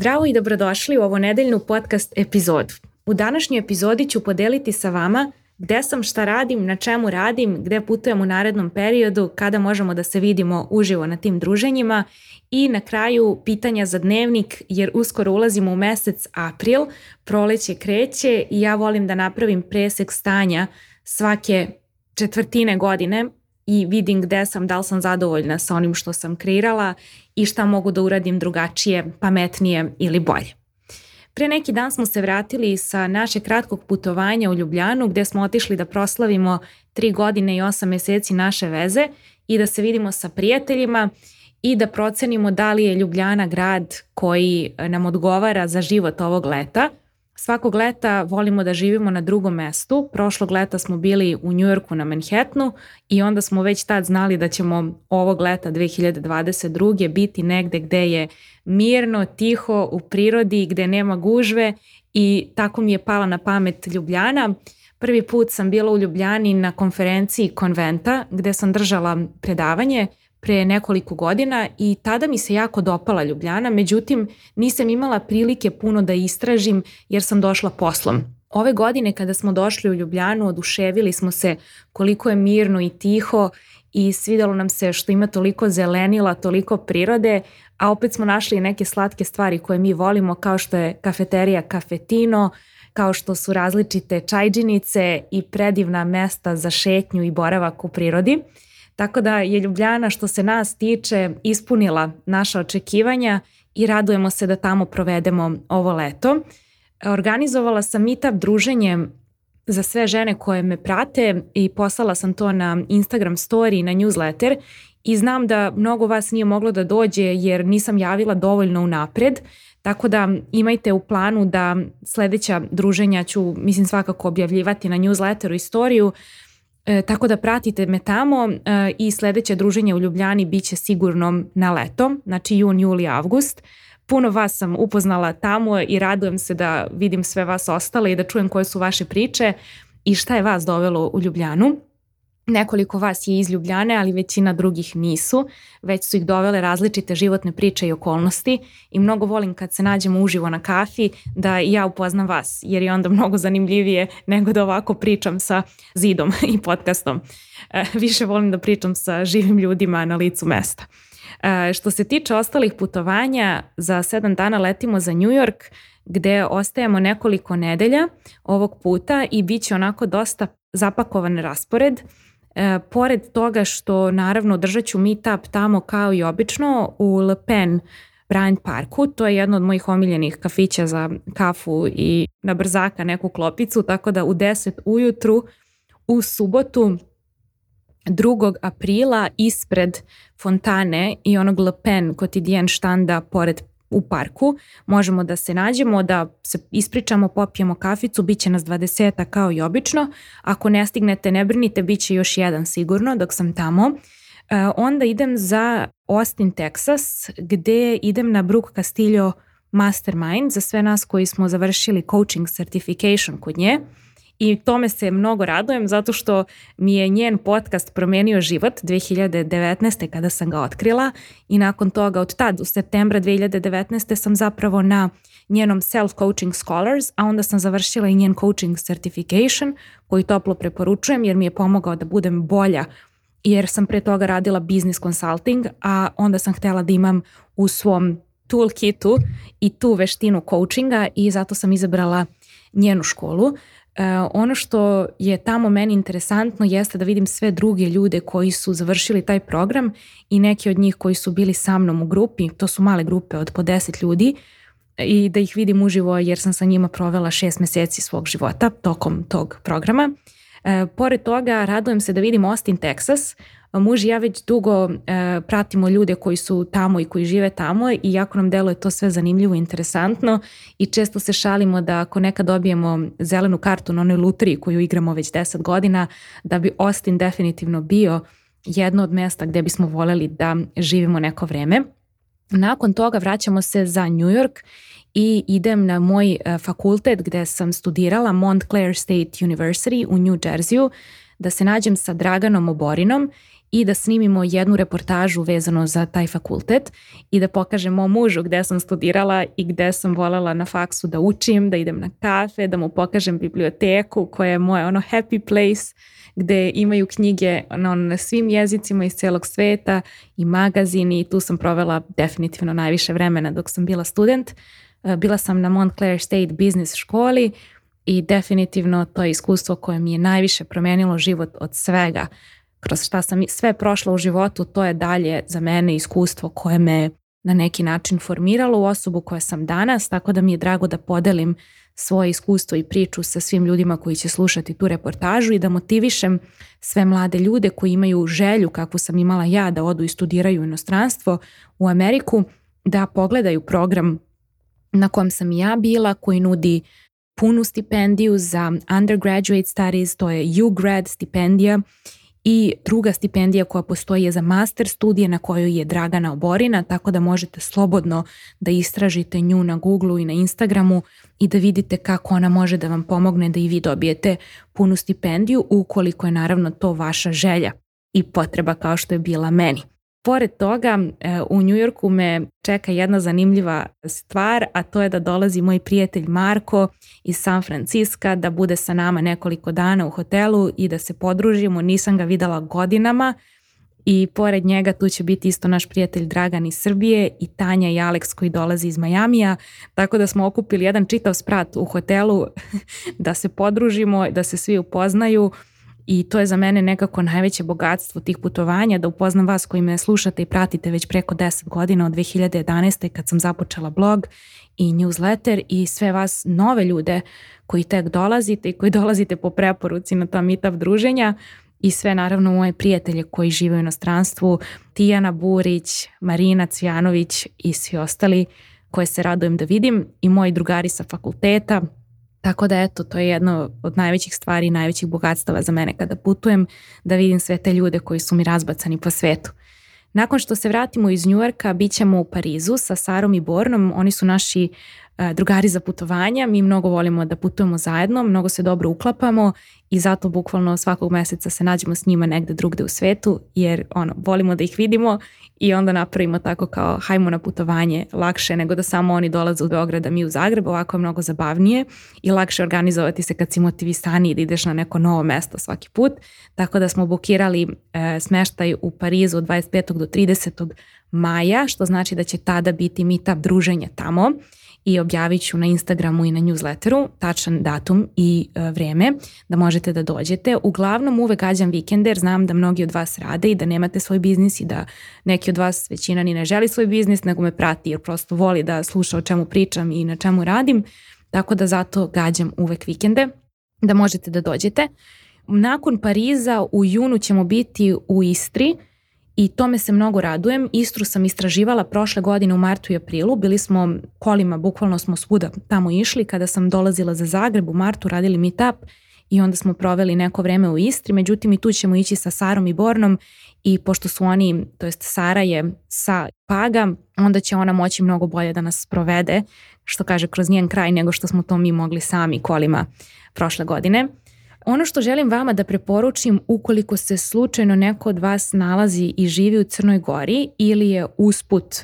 Zdravo i dobrodošli u ovu nedeljnu podcast epizodu. U današnjoj epizodi ću podeliti sa vama gde sam, šta radim, na čemu radim, gde putujem u narednom periodu, kada možemo da se vidimo uživo na tim druženjima i na kraju pitanja za dnevnik jer uskoro ulazimo u mesec april, proleće kreće i ja volim da napravim presek stanja svake četvrtine godine i vidim gde sam, da li sam zadovoljna sa onim što sam kreirala i šta mogu da uradim drugačije, pametnije ili bolje. Pre neki dan smo se vratili sa naše kratkog putovanja u Ljubljanu gde smo otišli da proslavimo tri godine i osam meseci naše veze i da se vidimo sa prijateljima i da procenimo da li je Ljubljana grad koji nam odgovara za život ovog leta – Svakog leta volimo da živimo na drugom mestu. Prošlog leta smo bili u Njujorku na Manhattanu i onda smo već tad znali da ćemo ovog leta 2022. biti negde gde je mirno, tiho, u prirodi, gde nema gužve i tako mi je pala na pamet Ljubljana. Prvi put sam bila u Ljubljani na konferenciji konventa gde sam držala predavanje pre nekoliko godina i tada mi se jako dopala Ljubljana, međutim nisam imala prilike puno da istražim jer sam došla poslom. Ove godine kada smo došli u Ljubljanu oduševili smo se koliko je mirno i tiho i svidalo nam se što ima toliko zelenila, toliko prirode, a opet smo našli neke slatke stvari koje mi volimo kao što je kafeterija Cafetino, kao što su različite čajđinice i predivna mesta za šetnju i boravak u prirodi. Tako da je Ljubljana što se nas tiče ispunila naša očekivanja i radujemo se da tamo provedemo ovo leto. Organizovala sam meetup druženje za sve žene koje me prate i poslala sam to na Instagram story i na newsletter i znam da mnogo vas nije moglo da dođe jer nisam javila dovoljno unapred, tako da imajte u planu da sledeća druženja ću mislim svakako objavljivati na newsletteru i storiju. Uh, E, tako da pratite me tamo e, i sledeće druženje u Ljubljani biće sigurno na leto, znači jun, juli, avgust. Puno vas sam upoznala tamo i radujem se da vidim sve vas ostale i da čujem koje su vaše priče i šta je vas dovelo u Ljubljanu. Nekoliko vas je iz Ljubljane, ali većina drugih nisu, već su ih dovele različite životne priče i okolnosti i mnogo volim kad se nađemo uživo na kafi da ja upoznam vas, jer je onda mnogo zanimljivije nego da ovako pričam sa zidom i podcastom. E, više volim da pričam sa živim ljudima na licu mesta. E, što se tiče ostalih putovanja, za sedam dana letimo za New York, gde ostajemo nekoliko nedelja ovog puta i bit će onako dosta zapakovan raspored. E, pored toga što naravno držat ću meetup tamo kao i obično u Le Pen Bryant Parku, to je jedno od mojih omiljenih kafića za kafu i na brzaka neku klopicu, tako da u 10 ujutru u subotu 2. aprila ispred fontane i onog Le Pen kotidijen štanda pored u parku, možemo da se nađemo, da se ispričamo, popijemo kaficu, bit će nas 20 kao i obično. Ako ne stignete, ne brinite, bit će još jedan sigurno dok sam tamo. E, onda idem za Austin, Texas, gde idem na Brook Castillo Mastermind za sve nas koji smo završili coaching certification kod nje. Uh, i tome se mnogo radujem zato što mi je njen podcast promenio život 2019. kada sam ga otkrila i nakon toga od tad u septembra 2019. sam zapravo na njenom self-coaching scholars, a onda sam završila i njen coaching certification koji toplo preporučujem jer mi je pomogao da budem bolja jer sam pre toga radila business consulting, a onda sam htela da imam u svom toolkitu i tu veštinu coachinga i zato sam izabrala njenu školu. Uh, ono što je tamo meni interesantno jeste da vidim sve druge ljude koji su završili taj program i neki od njih koji su bili sa mnom u grupi, to su male grupe od po 10 ljudi i da ih vidim uživo jer sam sa njima provela šest meseci svog života tokom tog programa. E, pored toga radujem se da vidim Austin, Texas. Muž i ja već dugo e, pratimo ljude koji su tamo i koji žive tamo i jako nam deluje to sve zanimljivo i interesantno i često se šalimo da ako nekad dobijemo zelenu kartu na onoj lutriji koju igramo već 10 godina, da bi Austin definitivno bio jedno od mesta gde bismo voleli da živimo neko vreme. Nakon toga vraćamo se za New York i idem na moj e, fakultet gde sam studirala Montclair State University u New Jerseyu da se nađem sa Draganom Oborinom i da snimimo jednu reportažu vezano za taj fakultet i da pokažem mom mužu gde sam studirala i gde sam voljela na faksu da učim, da idem na kafe, da mu pokažem biblioteku koja je moje ono happy place gde imaju knjige na, na svim jezicima iz celog sveta i magazini i tu sam provela definitivno najviše vremena dok sam bila student. Eh, bila sam na Montclair State Business školi i definitivno to je iskustvo koje mi je najviše promenilo život od svega kroz šta sam sve prošla u životu, to je dalje za mene iskustvo koje me na neki način formiralo u osobu koja sam danas, tako da mi je drago da podelim svoje iskustvo i priču sa svim ljudima koji će slušati tu reportažu i da motivišem sve mlade ljude koji imaju želju kakvu sam imala ja da odu i studiraju u inostranstvo u Ameriku, da pogledaju program na kom sam i ja bila, koji nudi punu stipendiju za undergraduate studies, to je UGrad stipendija i druga stipendija koja postoji je za master studije na kojoj je Dragana Oborina, tako da možete slobodno da istražite nju na Googleu i na Instagramu i da vidite kako ona može da vam pomogne da i vi dobijete punu stipendiju ukoliko je naravno to vaša želja i potreba kao što je bila meni. Pored toga, e, u Njujorku me čeka jedna zanimljiva stvar, a to je da dolazi moj prijatelj Marko iz San Franciska da bude sa nama nekoliko dana u hotelu i da se podružimo. Nisam ga videla godinama i pored njega tu će biti isto naš prijatelj Dragan iz Srbije i Tanja i Alex koji dolazi iz Majamija, tako da smo okupili jedan čitav sprat u hotelu da se podružimo, da se svi upoznaju i to je za mene nekako najveće bogatstvo tih putovanja da upoznam vas koji me slušate i pratite već preko 10 godina od 2011. kad sam započela blog i newsletter i sve vas nove ljude koji tek dolazite i koji dolazite po preporuci na ta meetup druženja i sve naravno moje prijatelje koji žive u inostranstvu, Tijana Burić, Marina Cvjanović i svi ostali koje se radujem da vidim i moji drugari sa fakulteta, Tako da eto, to je jedno od najvećih stvari i najvećih bogatstava za mene kada putujem, da vidim sve te ljude koji su mi razbacani po svetu. Nakon što se vratimo iz Njujorka, bit ćemo u Parizu sa Sarom i Bornom. Oni su naši E, drugari za putovanja, mi mnogo volimo da putujemo zajedno, mnogo se dobro uklapamo i zato bukvalno svakog meseca se nađemo s njima negde drugde u svetu jer ono, volimo da ih vidimo i onda napravimo tako kao hajmo na putovanje lakše nego da samo oni dolaze u Beograd a mi u Zagreb, ovako je mnogo zabavnije i lakše organizovati se kad si motivisani i da ideš na neko novo mesto svaki put tako da smo bukirali e, smeštaj u Parizu od 25. do 30. maja što znači da će tada biti meetup druženje tamo i objavit ću na Instagramu i na newsletteru tačan datum i e, vreme da možete da dođete. Uglavnom uvek gađam vikende jer znam da mnogi od vas rade i da nemate svoj biznis i da neki od vas većina ni ne želi svoj biznis nego me prati jer prosto voli da sluša o čemu pričam i na čemu radim. Tako da zato gađam uvek vikende da možete da dođete. Nakon Pariza u junu ćemo biti u Istri, i tome se mnogo radujem. Istru sam istraživala prošle godine u martu i aprilu, bili smo kolima, bukvalno smo svuda tamo išli, kada sam dolazila za Zagreb u martu, radili meetup i onda smo proveli neko vreme u Istri, međutim i tu ćemo ići sa Sarom i Bornom i pošto su oni, to jest Sara je sa Paga, onda će ona moći mnogo bolje da nas provede, što kaže, kroz njen kraj nego što smo to mi mogli sami kolima prošle godine. Ono što želim vama da preporučim ukoliko se slučajno neko od vas nalazi i živi u Crnoj Gori ili je usput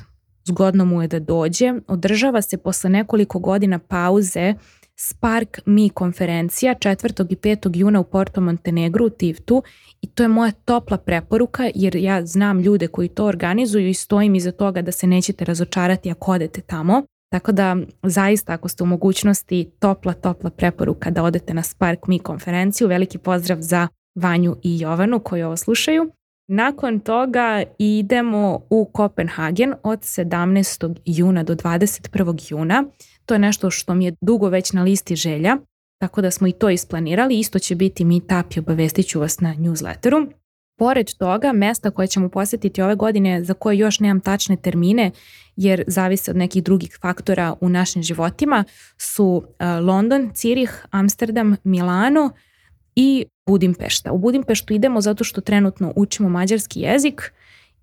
zgodno mu je da dođe, održava se posle nekoliko godina pauze Spark Mi konferencija 4. i 5. juna u Porto Montenegru u Tivtu i to je moja topla preporuka jer ja znam ljude koji to organizuju i stojim iza toga da se nećete razočarati ako odete tamo. Tako da zaista ako ste u mogućnosti topla, topla preporuka da odete na Spark Me konferenciju. Veliki pozdrav za Vanju i Jovanu koji ovo slušaju. Nakon toga idemo u Kopenhagen od 17. juna do 21. juna. To je nešto što mi je dugo već na listi želja, tako da smo i to isplanirali. Isto će biti meetup i obavestit ću vas na newsletteru. Pored toga, mesta koje ćemo posetiti ove godine, za koje još nemam tačne termine, jer zavise od nekih drugih faktora u našim životima, su e, London, Cirih, Amsterdam, Milano i Budimpešta. U Budimpeštu idemo zato što trenutno učimo mađarski jezik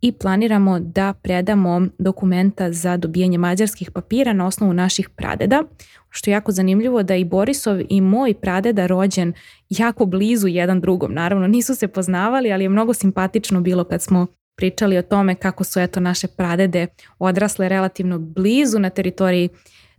i planiramo da predamo dokumenta za dobijanje mađarskih papira na osnovu naših pradeda, što je jako zanimljivo da i Borisov i moj pradeda rođen jako blizu jedan drugom. Naravno, nisu se poznavali, ali je mnogo simpatično bilo kad smo pričali o tome kako su eto naše pradede odrasle relativno blizu na teritoriji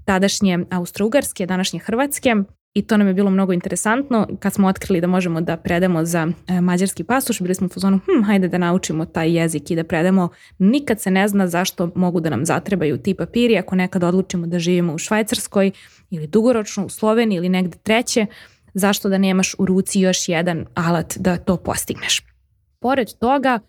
tadašnje Austrougarske, današnje Hrvatske, i to nam je bilo mnogo interesantno. Kad smo otkrili da možemo da predamo za e, mađarski pasoš, bili smo u fazonu, hm, hajde da naučimo taj jezik i da predamo. Nikad se ne zna zašto mogu da nam zatrebaju ti papiri ako nekad odlučimo da živimo u Švajcarskoj ili dugoročno u Sloveniji ili negde treće, zašto da nemaš u ruci još jedan alat da to postigneš. Pored toga,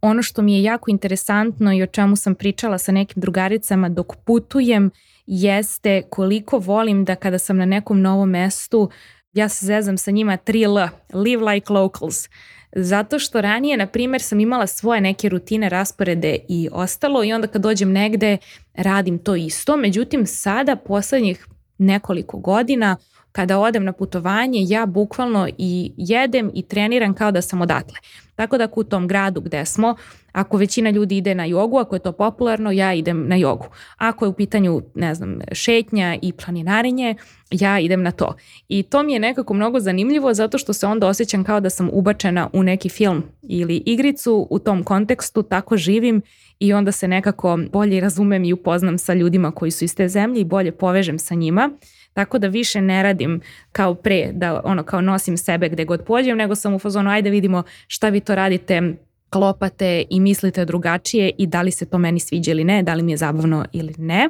ono što mi je jako interesantno i o čemu sam pričala sa nekim drugaricama dok putujem jeste koliko volim da kada sam na nekom novom mestu ja se zezam sa njima 3L, live like locals. Zato što ranije, na primer, sam imala svoje neke rutine, rasporede i ostalo i onda kad dođem negde radim to isto. Međutim, sada poslednjih nekoliko godina kada odem na putovanje, ja bukvalno i jedem i treniram kao da sam odatle. Tako da u tom gradu gde smo, Ako većina ljudi ide na jogu, ako je to popularno, ja idem na jogu. Ako je u pitanju, ne znam, šetnja i planinarenje, ja idem na to. I to mi je nekako mnogo zanimljivo zato što se onda osjećam kao da sam ubačena u neki film ili igricu u tom kontekstu, tako živim i onda se nekako bolje razumem i upoznam sa ljudima koji su iz te zemlje i bolje povežem sa njima. Tako da više ne radim kao pre, da ono kao nosim sebe gde god pođem, nego sam u fazonu ajde vidimo šta vi to radite, klopate i mislite drugačije i da li se to meni sviđa ili ne, da li mi je zabavno ili ne.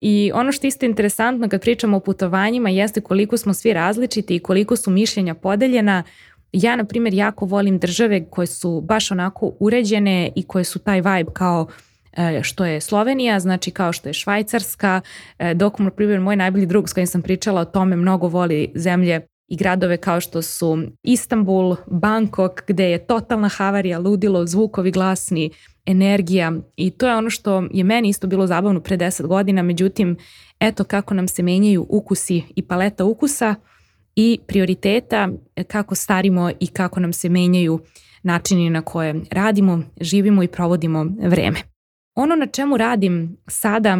I ono što isto interesantno kad pričamo o putovanjima jeste koliko smo svi različiti i koliko su mišljenja podeljena. Ja, na primjer, jako volim države koje su baš onako uređene i koje su taj vibe kao e, što je Slovenija, znači kao što je Švajcarska, e, dok mu, na primjer, moj najbolji drug s kojim sam pričala o tome mnogo voli zemlje i gradove kao što su Istanbul, Bangkok, gde je totalna havarija, ludilo, zvukovi glasni, energija i to je ono što je meni isto bilo zabavno pre 10 godina, međutim, eto kako nam se menjaju ukusi i paleta ukusa i prioriteta, e, kako starimo i kako nam se menjaju načini na koje radimo, živimo i provodimo vreme. Ono na čemu radim sada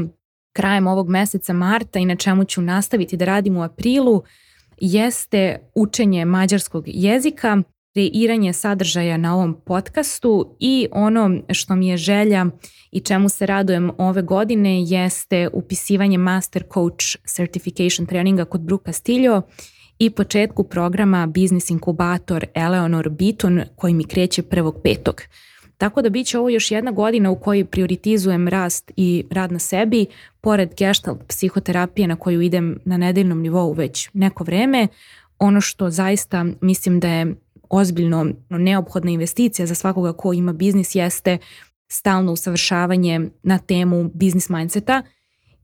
krajem ovog meseca marta i na čemu ću nastaviti da radim u aprilu jeste učenje mađarskog jezika, kreiranje sadržaja na ovom podcastu i ono što mi je želja i čemu se radujem ove godine jeste upisivanje Master Coach Certification treninga kod Bru Castillo i početku programa Business Inkubator Eleanor Biton koji mi kreće 1.5. Tako da biće ovo još jedna godina u kojoj prioritizujem rast i rad na sebi, pored gestalt psihoterapije na koju idem na nedeljnom nivou već neko vreme, ono što zaista mislim da je ozbiljno neophodna investicija za svakoga ko ima biznis jeste stalno usavršavanje na temu biznis mindseta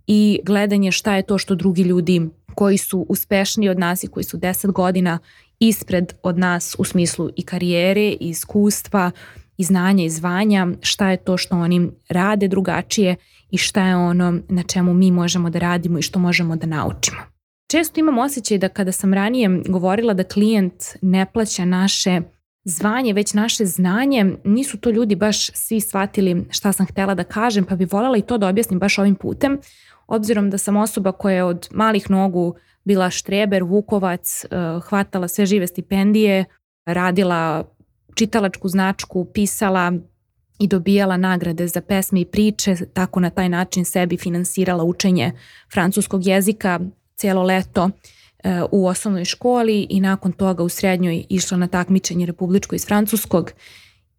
i gledanje šta je to što drugi ljudi koji su uspešniji od nas i koji su 10 godina ispred od nas u smislu i karijere i iskustva i znanja i zvanja, šta je to što oni rade drugačije i šta je ono na čemu mi možemo da radimo i što možemo da naučimo. Često imam osjećaj da kada sam ranije govorila da klijent ne plaća naše zvanje, već naše znanje, nisu to ljudi baš svi shvatili šta sam htela da kažem, pa bi voljela i to da objasnim baš ovim putem, obzirom da sam osoba koja je od malih nogu bila štreber, vukovac, eh, hvatala sve žive stipendije, radila čitalačku značku, pisala i dobijala nagrade za pesme i priče, tako na taj način sebi finansirala učenje francuskog jezika celo leto e, u osnovnoj školi i nakon toga u srednjoj išla na takmičenje republičko iz francuskog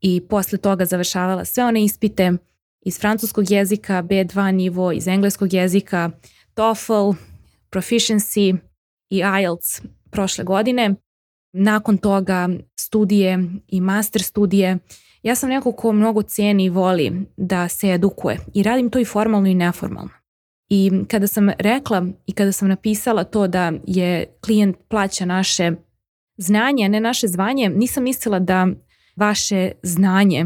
i posle toga završavala sve one ispite iz francuskog jezika, B2 nivo, iz engleskog jezika, TOEFL, Proficiency i IELTS prošle godine nakon toga studije i master studije. Ja sam neko ko mnogo cijeni i voli da se edukuje i radim to i formalno i neformalno. I kada sam rekla i kada sam napisala to da je klijent plaća naše znanje, a ne naše zvanje, nisam mislila da vaše znanje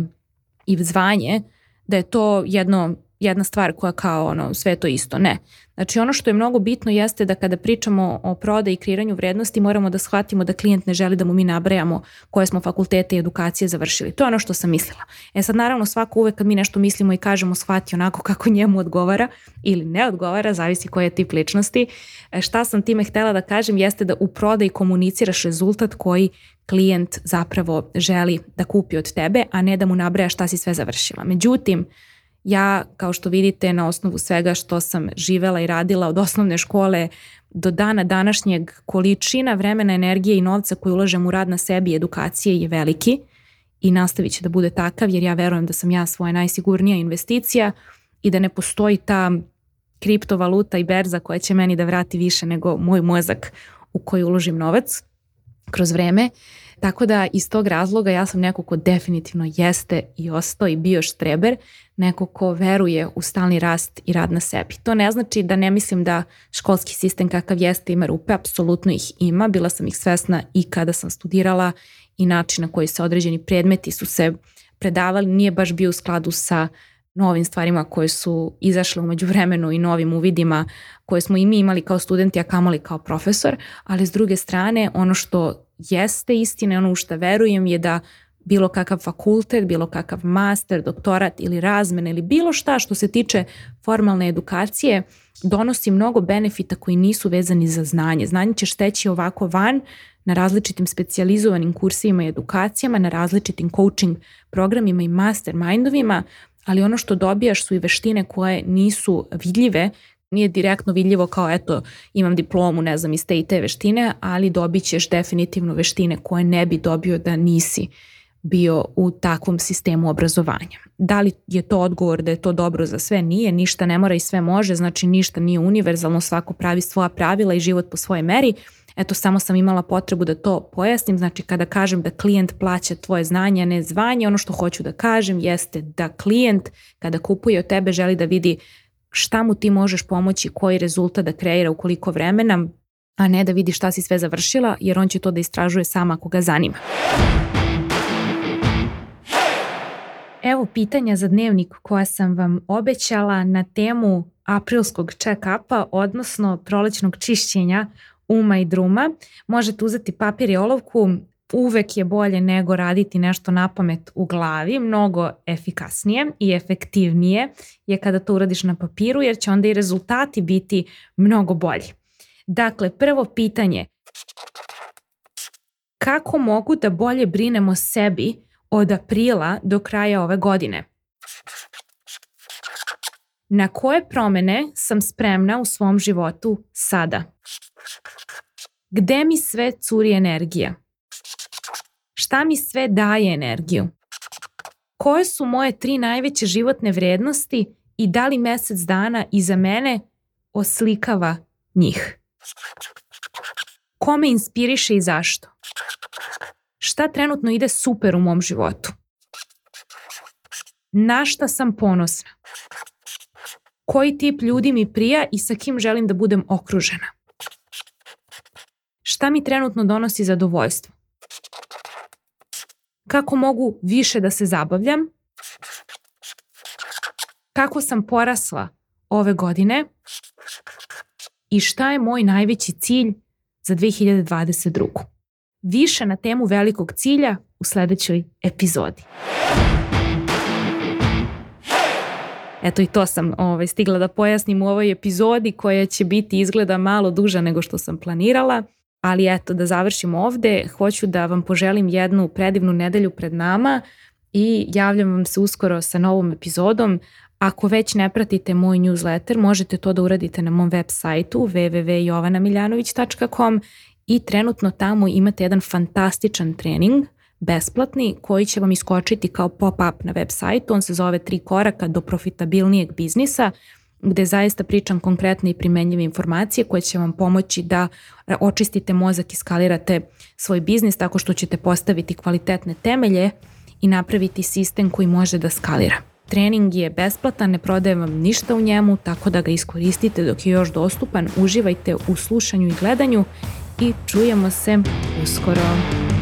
i zvanje da je to jedno jedna stvar koja kao ono, sve to isto. Ne. Znači ono što je mnogo bitno jeste da kada pričamo o prodaji i kreiranju vrednosti moramo da shvatimo da klijent ne želi da mu mi nabrajamo koje smo fakultete i edukacije završili. To je ono što sam mislila. E sad naravno svako uvek kad mi nešto mislimo i kažemo shvati onako kako njemu odgovara ili ne odgovara, zavisi koji je tip ličnosti. E, šta sam time htela da kažem jeste da u prodaji komuniciraš rezultat koji klijent zapravo želi da kupi od tebe, a ne da mu nabraja šta si sve završila. Međutim, Ja, kao što vidite, na osnovu svega što sam živela i radila od osnovne škole do dana današnjeg količina vremena, energije i novca koju ulažem u rad na sebi i edukacije je veliki i nastavit će da bude takav jer ja verujem da sam ja svoja najsigurnija investicija i da ne postoji ta kriptovaluta i berza koja će meni da vrati više nego moj mozak u koji uložim novac kroz vreme. Tako da iz tog razloga ja sam neko ko definitivno jeste i ostao i bio štreber, neko ko veruje u stalni rast i rad na sebi. To ne znači da ne mislim da školski sistem kakav jeste ima rupe, apsolutno ih ima, bila sam ih svesna i kada sam studirala i način na koji se određeni predmeti su se predavali nije baš bio u skladu sa novim stvarima koje su izašle umeđu vremenu i novim uvidima koje smo i mi imali kao studenti, a kamoli kao profesor, ali s druge strane ono što jeste istina, ono u šta verujem je da bilo kakav fakultet, bilo kakav master, doktorat ili razmene ili bilo šta što se tiče formalne edukacije donosi mnogo benefita koji nisu vezani za znanje. Znanje ćeš teći ovako van na različitim specijalizovanim kursivima i edukacijama, na različitim coaching programima i mastermindovima, ali ono što dobijaš su i veštine koje nisu vidljive nije direktno vidljivo kao eto imam diplomu ne znam iz te i te veštine, ali dobit ćeš definitivno veštine koje ne bi dobio da nisi bio u takvom sistemu obrazovanja. Da li je to odgovor da je to dobro za sve? Nije, ništa ne mora i sve može, znači ništa nije univerzalno, svako pravi svoja pravila i život po svojoj meri. Eto, samo sam imala potrebu da to pojasnim, znači kada kažem da klijent plaća tvoje znanje, a ne zvanje, ono što hoću da kažem jeste da klijent kada kupuje od tebe želi da vidi šta mu ti možeš pomoći, koji rezultat da kreira u koliko vremena, a ne da vidi šta si sve završila, jer on će to da istražuje sama ako ga zanima. Evo pitanja za dnevnik koja sam vam obećala na temu aprilskog check-upa, odnosno prolećnog čišćenja uma i druma. Možete uzeti papir i olovku, uvek je bolje nego raditi nešto na pamet u glavi, mnogo efikasnije i efektivnije je kada to uradiš na papiru jer će onda i rezultati biti mnogo bolji. Dakle, prvo pitanje kako mogu da bolje brinemo o sebi od aprila do kraja ove godine? Na koje promene sam spremna u svom životu sada? Gde mi sve curi energija? šta mi sve daje energiju? Koje su moje tri najveće životne vrednosti i da li mesec dana iza mene oslikava njih? Kome inspiriše i zašto? Šta trenutno ide super u mom životu? Na šta sam ponosna? Koji tip ljudi mi prija i sa kim želim da budem okružena? Šta mi trenutno donosi zadovoljstvo? kako mogu više da se zabavljam, kako sam porasla ove godine i šta je moj najveći cilj za 2022. Više na temu velikog cilja u sledećoj epizodi. Eto i to sam ovaj, stigla da pojasnim u ovoj epizodi koja će biti izgleda malo duža nego što sam planirala. Ali eto, da završim ovde, hoću da vam poželim jednu predivnu nedelju pred nama i javljam vam se uskoro sa novom epizodom. Ako već ne pratite moj newsletter, možete to da uradite na mom web sajtu www.jovanamiljanović.com i trenutno tamo imate jedan fantastičan trening besplatni koji će vam iskočiti kao pop-up na web sajtu. On se zove tri koraka do profitabilnijeg biznisa gde zaista pričam konkretne i primenjive informacije koje će vam pomoći da e, očistite mozak i skalirate svoj biznis tako što ćete postaviti kvalitetne temelje i napraviti sistem koji može da skalira. Trening je besplatan, ne prodajem vam ništa u njemu, tako da ga iskoristite dok je još dostupan, uživajte u slušanju i gledanju i čujemo se uskoro.